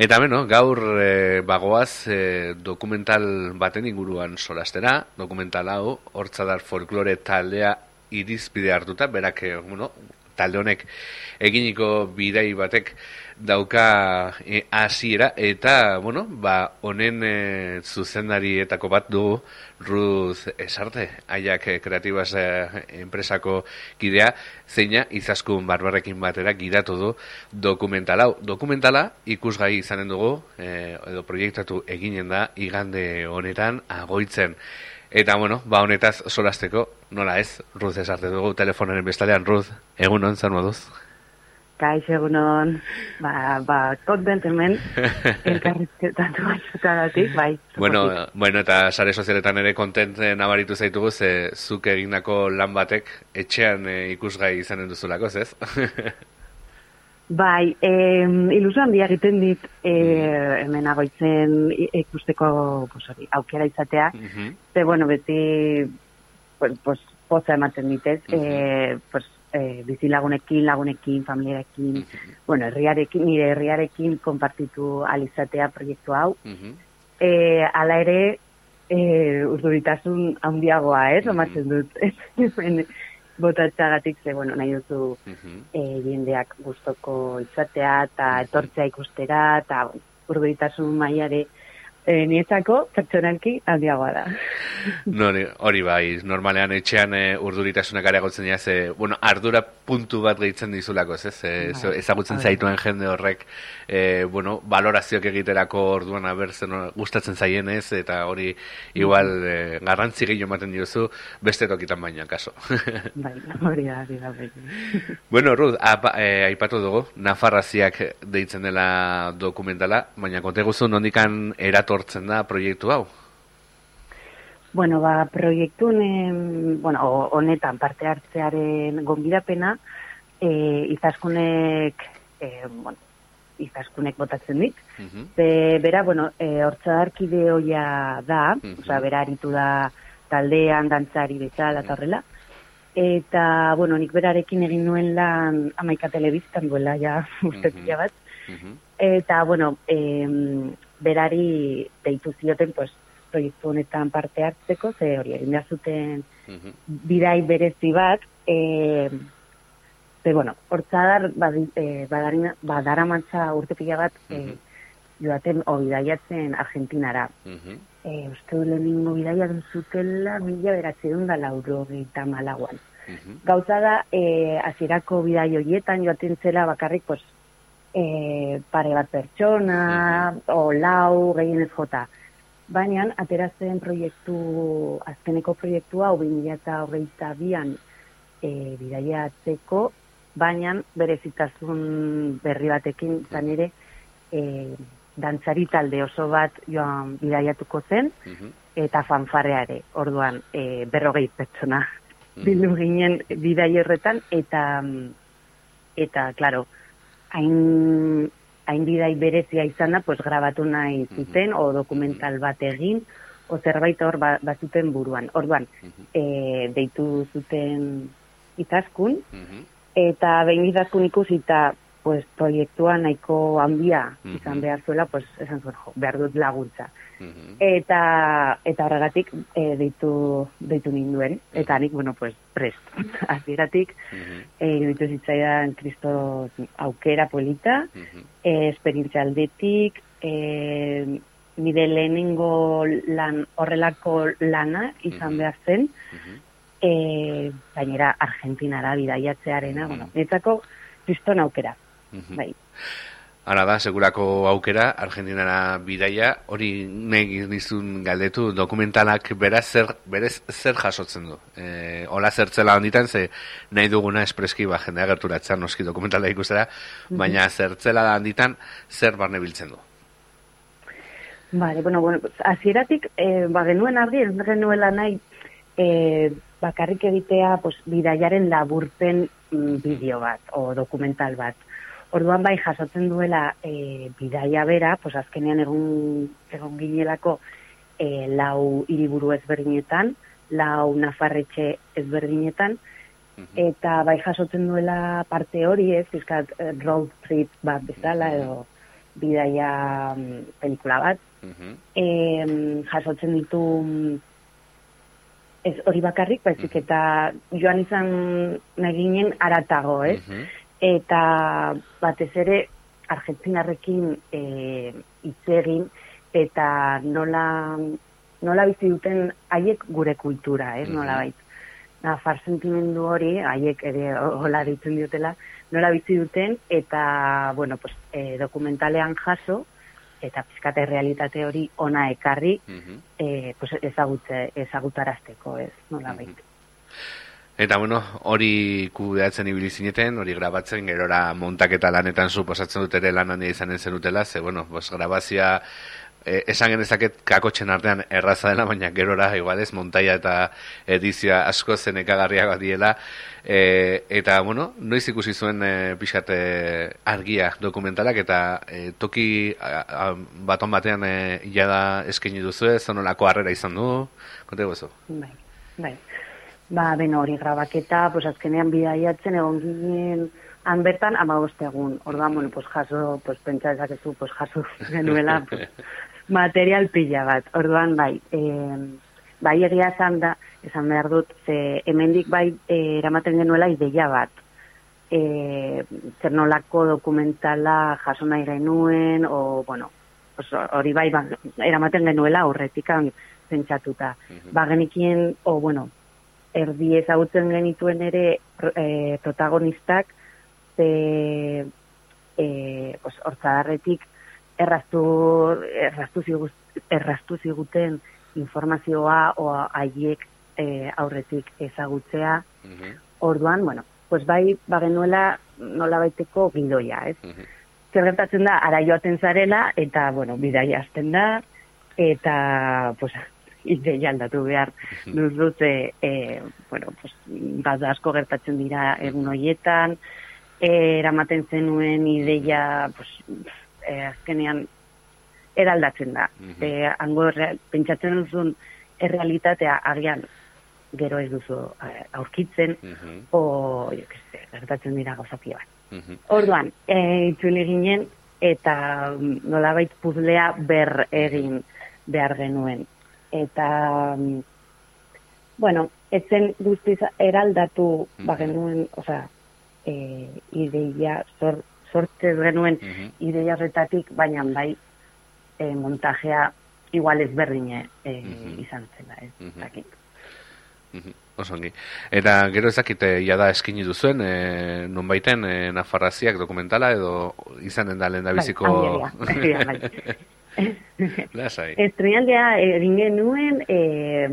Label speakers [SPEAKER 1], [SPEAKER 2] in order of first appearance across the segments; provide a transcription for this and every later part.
[SPEAKER 1] Eta beno, gaur e, bagoaz e, dokumental baten inguruan solastera, dokumental hau, hortzadar folklore taldea irizpide hartuta, berak, e, bueno, talde honek eginiko bidei batek dauka e, hasiera eta bueno, ba honen e, zuzendarietako bat du Ruth Esarte, aiak e, kreatibas e, enpresako kidea, zeina izaskun barbarrekin batera gidatu du dokumentala. Dokumentala ikusgai izanen dugu, e, edo proiektatu eginen da igande honetan agoitzen. Eta bueno, ba honetaz solasteko, nola ez, Ruth Esarte dugu telefonaren bestalean, Ruth, egun on, zan moduz?
[SPEAKER 2] Kaix egunon, ba, ba, kontent hemen, elkarrizketatu batzutagatik, bai.
[SPEAKER 1] Bueno, bueno, eta sare sozialetan ere kontent nabaritu zaitugu, ze zuk egindako lan batek etxean e, ikusgai izanen duzulako, ez?
[SPEAKER 2] bai, e, ilusio handia egiten dit e, hemen agoitzen ikusteko pues, aukera izatea, uh ze, bueno, beti, pues, pues, poza ematen ditez, uh e, pues, e, bizilagunekin, lagunekin, familiarekin, uh -huh. bueno, herriarekin, nire herriarekin konpartitu alizatea proiektu hau. Uh -huh. e, ala ere, e, urduritasun handiagoa, ez, uh -huh. dut, botatxagatik, ze, bueno, nahi duzu uh -huh. e, jendeak gustoko izatea, eta etortzea ikustera, eta urduritasun maiare, e, nietzako pertsonalki handiagoa da.
[SPEAKER 1] No, hori bai, normalean etxean e, urduritasunak areagotzen dira, ze, bueno, ardura puntu bat gehitzen dizulako, ez, ez, bai, ezagutzen bai. zaituen jende horrek, e, bueno, valorazioak egiterako orduan abertzen gustatzen zaien ez, eta hori igual e, garrantzi gehiago ematen diozu, beste tokitan baina, kaso.
[SPEAKER 2] bai, hori da, hori da,
[SPEAKER 1] Bueno, Ruth, e, aipatu dugu, Nafarraziak deitzen dela dokumentala, baina konte guzu nondikan eratortzen da proiektu hau?
[SPEAKER 2] Bueno, ba, proiektu bueno, honetan parte hartzearen gonbidapena, e, izaskunek, e, bueno, izaskunek botatzen dit. Uh bera, bueno, e, hortzadarkide hoia da, uh -huh. bera aritu da taldean, dantzari bezala, eta horrela. Eta, bueno, nik berarekin egin nuen lan amaika telebiztan duela, ja, uste uh bat. Eta, bueno, e, berari deitu zioten, pues, proiektu honetan parte hartzeko, ze hori egin da zuten bidai berezi bat, e, ze, bueno, hortzadar e, badara mantza urte pila bat e, joaten o bidaiatzen Argentinara. Uh -huh. e, uste du lehenengo bidaia zutela mila beratzen da lauro eta malaguan. Gauza da, e, azirako bidai horietan joaten zela bakarrik, pues, e, pare bat pertsona, o lau, gehienez jota. Baina ateratzen proiektu, azkeneko proiektua, hau eta hogeita bian e, bidaia atzeko, baina berezitasun berri batekin zan ere e, dantzari talde oso bat joan bidaiatuko zen, mhm. eta fanfareare, orduan e, berrogei pertsona mm bildu ginen bidai horretan, eta, eta, klaro, hain hain bidai berezia izan da, pues, grabatu nahi zuten, o dokumental bat egin, o zerbait hor ba, bazuten buruan. Orduan, e, deitu zuten itaskun, eta behin itaskun ikusita, pues, proiektua nahiko handia izan behar zuela, pues, esan zuen, jo, behar dut laguntza. Eta eta horregatik e, deitu deitu ninduen. Eta nik bueno pues prest. Hasieratik eh deitu zitzaidan Cristo aukera polita, eh esperientzia aldetik, eh nire lehenengo lan horrelako lana izan behar zen, e, gainera Argentinara bidaiatzearena, bueno, netzako kriston aukera. Bai.
[SPEAKER 1] Hala da, segurako aukera, Argentinara bidaia, hori nahi dizun galdetu, dokumentalak beraz zer, berez zer jasotzen du. E, ola zertzela onditan, ze nahi duguna espreski ba, jendea gerturatzen noski dokumentala ikustera, baina zertzela da handitan, zer barne biltzen du.
[SPEAKER 2] Vale, bueno, bueno, azieratik, e, ba, genuen argi, ez genuela nahi, e, bakarrik egitea, pues, bidaiaren laburpen mm, bideo bat, o dokumental bat. Orduan bai jasotzen duela e, bidaia bera, pues azkenean egun, egon ginelako e, lau hiriburu ezberdinetan, lau nafarretxe ezberdinetan, eta bai jasotzen duela parte hori ez, izkat road trip bat bezala edo bidaia mm, pelikula bat. E, jasotzen ditu mm, ez hori bakarrik, baizik eta joan izan nahi ginen aratago, ez?
[SPEAKER 1] Mhm.
[SPEAKER 2] Eta batez ere Argentinarrekin e, hitz egin eta nola, nola bizi duten haiek gure kultura, ez?
[SPEAKER 1] Mhm.
[SPEAKER 2] Nola bait. Nafar sentimendu hori, haiek ere hola ditzen diotela, nola bizi duten, eta, bueno, pues, e, dokumentalean jaso, eta pizkate realitate hori ona ekarri,
[SPEAKER 1] Mhm.
[SPEAKER 2] e, pues, ezagutze, ezagutarazteko, ez, nola bait.
[SPEAKER 1] Eta bueno, hori kudeatzen ibili zineten, hori grabatzen, gerora montaketa lanetan suposatzen dut ere lan handia izanen zenutela, ze bueno, bos, grabazia eh, esan genezaket kakotxen artean erraza dela, baina gerora igual ez, montaia eta edizioa asko zenekagarriak diela, e, eta bueno, noiz ikusi zuen e, pixkat e, argia dokumentalak, eta e, toki a, a, baton batean e, jada eskaini duzu ez, zonolako harrera izan du, konte gozu?
[SPEAKER 2] Bai, bai. Ba, beno, hori grabaketa, pues azkenean bidaiatzen egon ginen han bertan ama egun. Orduan, bueno, pues jaso, pues pentsa dezakezu, pues jaso genuela, pues, material pila bat. Orduan, bai, eh, bai egia esan da, esan behar dut, ze hemendik bai eh, eramaten genuela ideia bat. Eh, zer nolako dokumentala jaso nahi genuen, o, bueno, pues, hori bai, ba, eramaten genuela aurretikan pentsatuta. Ba genikien, o, bueno, erdi ezagutzen genituen ere e, protagonistak ze e, pues, hortzadarretik erraztu, erraztu, zigu, erraztu ziguten informazioa o haiek e, aurretik ezagutzea.
[SPEAKER 1] Mhm,
[SPEAKER 2] Orduan, bueno, pues bai bagenuela nola baiteko gidoia, ez?
[SPEAKER 1] mhm.
[SPEAKER 2] Zer gertatzen da, ara joaten zarela, eta, bueno, bidaia hasten da, eta, pues, ideia aldatu behar duzute, e, bueno, pues, gauza asko gertatzen dira egun hoietan, e, eramaten zenuen ideia, pues, e, azkenean, eraldatzen da.
[SPEAKER 1] Mhm.
[SPEAKER 2] E, hango pentsatzen duzun errealitatea agian gero ez duzu eh, aurkitzen,
[SPEAKER 1] Mhm,
[SPEAKER 2] o, jo, se, gertatzen dira gauzapia bat.
[SPEAKER 1] mhm.
[SPEAKER 2] Orduan, e, itzuli ginen, eta mm, nolabait puzlea ber egin behar genuen. Eta, mm, bueno, etzen guztiz eraldatu
[SPEAKER 1] Mhm.
[SPEAKER 2] ba genuen, osea, e, ideia, sor, sortzez genuen
[SPEAKER 1] Mhm.
[SPEAKER 2] ideia horretatik, baina bai e, montajea igual ezberdine e,
[SPEAKER 1] Mhm.
[SPEAKER 2] izan zela, ez
[SPEAKER 1] Mhm.
[SPEAKER 2] dakit.
[SPEAKER 1] Mhm, Oso ongi. Eta gero ezakite jada eskini duzuen, e, nonbaiten e, Nafarraziak dokumentala edo izanen da lehen da biziko...
[SPEAKER 2] Bai, bai.
[SPEAKER 1] Lasai.
[SPEAKER 2] Estreinaldea egin genuen e,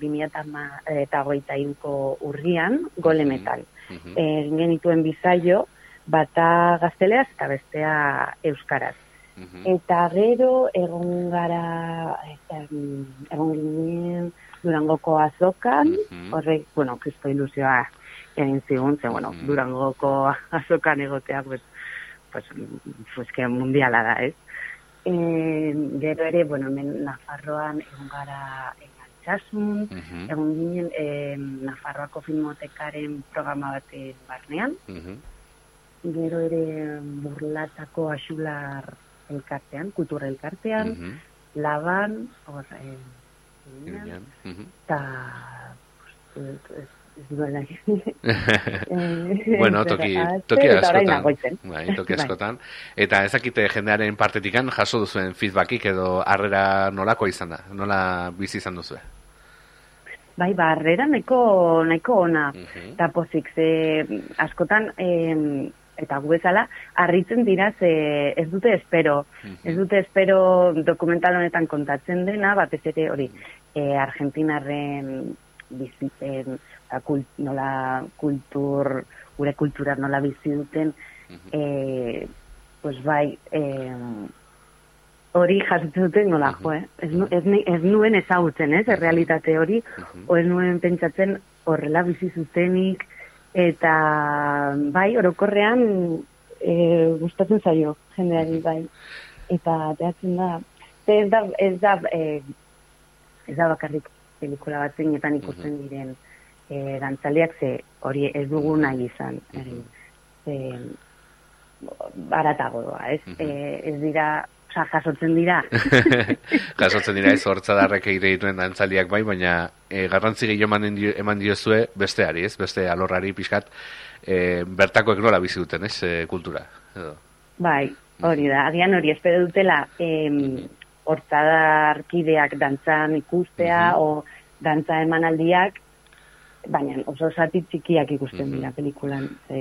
[SPEAKER 2] 2008ko urrian, gole metal.
[SPEAKER 1] Mhm,
[SPEAKER 2] Egin genituen bizaio, bata gazteleaz eta bestea euskaraz.
[SPEAKER 1] mhm,
[SPEAKER 2] Eta gero egon gara, eta, mm, egon ginen Durangoko azokan,
[SPEAKER 1] Mhm.
[SPEAKER 2] horrek, bueno, kristo ilusioa egin zigun, ze, bueno. Durangoko azokan egotea, pues, pues, pues que mundiala da, ez? E, gero ere, bueno, hemen Nafarroan egon gara altsasun,
[SPEAKER 1] mhm,
[SPEAKER 2] egon ginen e, Nafarroako filmotekaren programa baten barnean,
[SPEAKER 1] mhm,
[SPEAKER 2] gero ere burlatako asular elkartean, kultura elkartean,
[SPEAKER 1] mhm.
[SPEAKER 2] laban, hor, e, eta pues, ez, duela
[SPEAKER 1] bueno, toki, toki askotan. Bai, toki
[SPEAKER 2] Bai.
[SPEAKER 1] askotan. Eta ezakite jendearen partetikan jaso duzuen feedbackik edo harrera nolako izan da? Nola bizi izan duzue?
[SPEAKER 2] Bai, barrera nahiko, nahiko ona.
[SPEAKER 1] Mhm.
[SPEAKER 2] Eta pozik, ze askotan, em, eta gu bezala, harritzen dira, ze ez dute espero.
[SPEAKER 1] Mhm.
[SPEAKER 2] Ez dute espero dokumental honetan kontatzen dena, batez ere hori, e, Argentinarren bizitzen, eta kult, nola kultur, gure kultura nola bizi duten,
[SPEAKER 1] Mhm.
[SPEAKER 2] e, pues bai, e, hori jasotzen duten nola,
[SPEAKER 1] Mhm.
[SPEAKER 2] jo, eh? ez, nu, ez, ez nuen ezagutzen, ez, errealitate hori,
[SPEAKER 1] Mhm.
[SPEAKER 2] o ez nuen pentsatzen horrela bizi zutenik, eta bai, orokorrean e, gustatzen zaio jendeari bai. Eta ateratzen da, ez da, ez da, e, ez da bakarrik pelikula bat zeinetan ikusten diren e, dantzaliak ze hori ez dugu nahi izan. egin. Ze, baratago doa, ez? Mm ez dira, oza, jasotzen dira.
[SPEAKER 1] jasotzen dira ez hortzadarrek egite dituen dantzaliak bai, baina e, garrantzi gehiago eman diozue besteari, ez? Beste alorrari pixkat, e, bertakoek nola bizi duten, ez? E, kultura. Edo.
[SPEAKER 2] Bai, hori da, agian hori espero dutela em, hortzadarkideak dantzan ikustea, o dantza emanaldiak, baina oso zati txikiak ikusten dira pelikulan. E,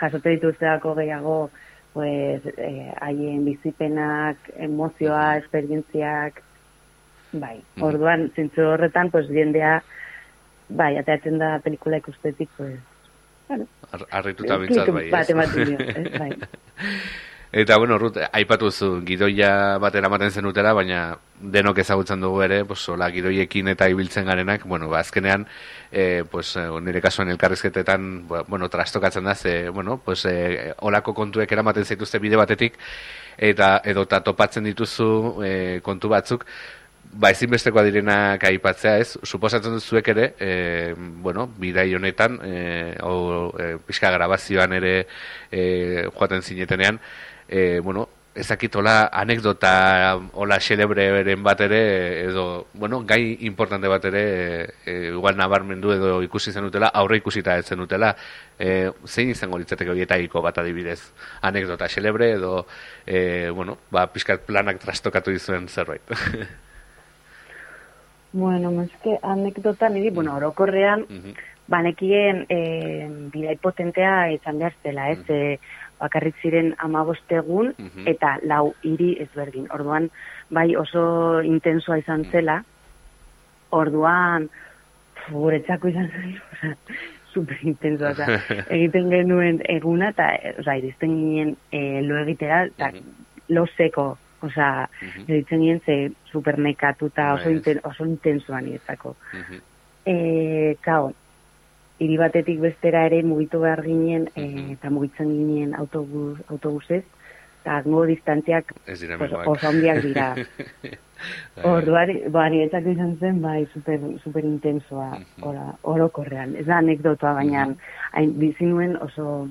[SPEAKER 2] jasote dituzteako gehiago, pues, eh, haien bizipenak, emozioa, esperientziak, bai, orduan, zintzu horretan, pues, jendea, bai, ateatzen da pelikula ikustetik, pues,
[SPEAKER 1] bueno, Arrituta bintzat, bai, ez? bai. Eta, bueno, Ruth, aipatu zu, gidoia batera maten zenutela, baina denok ezagutzen dugu ere, pues, hola, gidoiekin eta ibiltzen garenak, bueno, ba, azkenean, e, pues, eh, nire kasuan elkarrizketetan, bueno, trastokatzen da, ze, bueno, pues, e, olako kontuek eramaten zaituzte bide batetik, eta edota topatzen dituzu e, kontu batzuk, ba ezinbestekoa direnak aipatzea, ez? Suposatzen dut zuek ere, e, bueno, bidai honetan, e, o, e, pixka grabazioan ere e, joaten zinetenean, e, bueno, ezakitola anekdota hola xelebreren bat ere edo, bueno, gai importante bat ere e, igual nabarmendu edo ikusi zen utela, aurre ikusita ez zen utela e, zein izango litzateke horietaiko bat adibidez anekdota xelebre edo e, bueno, ba, pixkat planak trastokatu dizuen zerbait
[SPEAKER 2] Bueno, que anekdota niri, bueno, orokorrean, mm -hmm. banekien e, bidai potentea izan behar zela, ez? Mm bakarrik ziren amabostegun mm eta lau hiri ezberdin. Orduan, bai oso intensoa izan mm. zela, orduan, guretzako izan zen, super intensoa, oza, egiten genuen eguna, eta, oza, irizten ginen e, lo egitera, eta mm -hmm. lo seko, oza, mm -hmm. ginen ze super nekatuta oso, inten, oso intensoa niretzako. Mm -hmm. e, kao, hiri batetik bestera ere mugitu behar ginen e, eta mugitzen ginen autobus, autobusez eta ngo distantziak pues, oso handiak dira. Orduan, ba, niretzak izan zen, bai, super, super intensoa, ora, orokorrean. Ez da anekdotoa, baina hain bizinuen oso,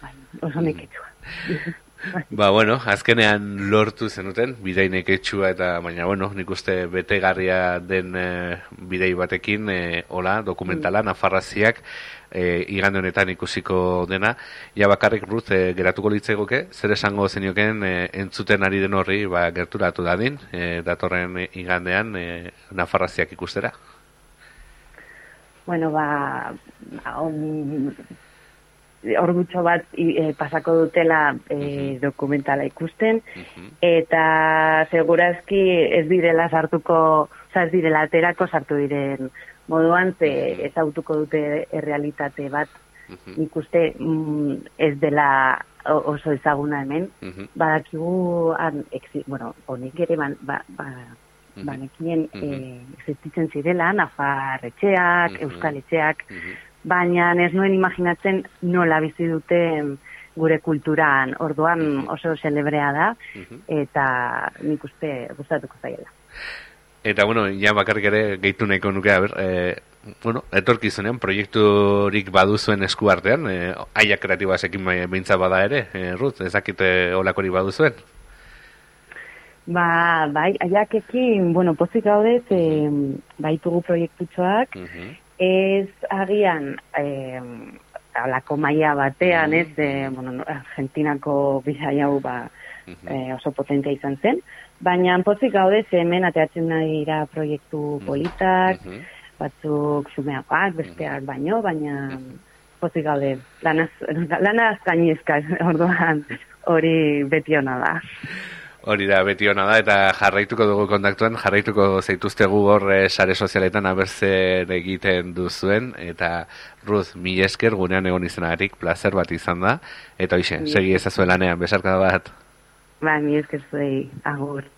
[SPEAKER 2] bai, oso neketsua.
[SPEAKER 1] Ba, bueno, azkenean lortu zenuten, bidei neketxua eta, baina, bueno, nik uste betegarria den e, bidei batekin, e, hola, dokumentala, mm. nafarraziak, e, igande honetan ikusiko dena. Ja bakarrik, Ruth, e, geratuko litzegoke, zer esango zenioken e, entzuten ari den horri, ba, gerturatu dadin, e, datorren igandean, e, nafarraziak ikustera?
[SPEAKER 2] Bueno, ba, on, orgutxo bat e, pasako dutela e, dokumentala ikusten, eta segurazki ez direla sartuko, oza, ez direla aterako sartu diren moduan, ze ez autuko dute errealitate bat, ikuste mm, ez dela oso ezaguna hemen, badakigu, an, bueno, honik ere, ban, ba, ba, banekien e, existitzen zirela, nafar etxeak, euskal etxeak, baina ez nuen imaginatzen nola bizi dute gure kulturan. Orduan oso celebrea da eta nik uste gustatuko zaiela.
[SPEAKER 1] Eta bueno, ja bakarrik ere gehitu nahiko nuke, a ber, e, bueno, etorkizunean proiekturik baduzuen esku artean, e, aia kreatiba ekin behintza bada ere, e, Ruth, ezakite olakori baduzuen?
[SPEAKER 2] Ba, bai, aiakekin, bueno, pozik gaudez, e, baitugu proiektutxoak, ez agian eh, alako maia batean, ez, eh, bueno, Argentinako bila jau ba, eh, oso potentia izan zen, baina pozik gaude hemen ateatzen nahi dira proiektu politak, batzuk zumeakoak, besteak baino, baina pozik gaude lanaz, lanaz gainezka, orduan hori beti hona da.
[SPEAKER 1] Hori da, beti hona da, eta jarraituko dugu kontaktuan, jarraituko zaituztegu hor eh, sare sozialetan abertzen egiten duzuen, eta Ruth, mi esker gunean egon izanagatik, placer bat izan da, eta hoxe, segi ezazuelanean, besarka bat.
[SPEAKER 2] Ba, mi esker zuei, agur.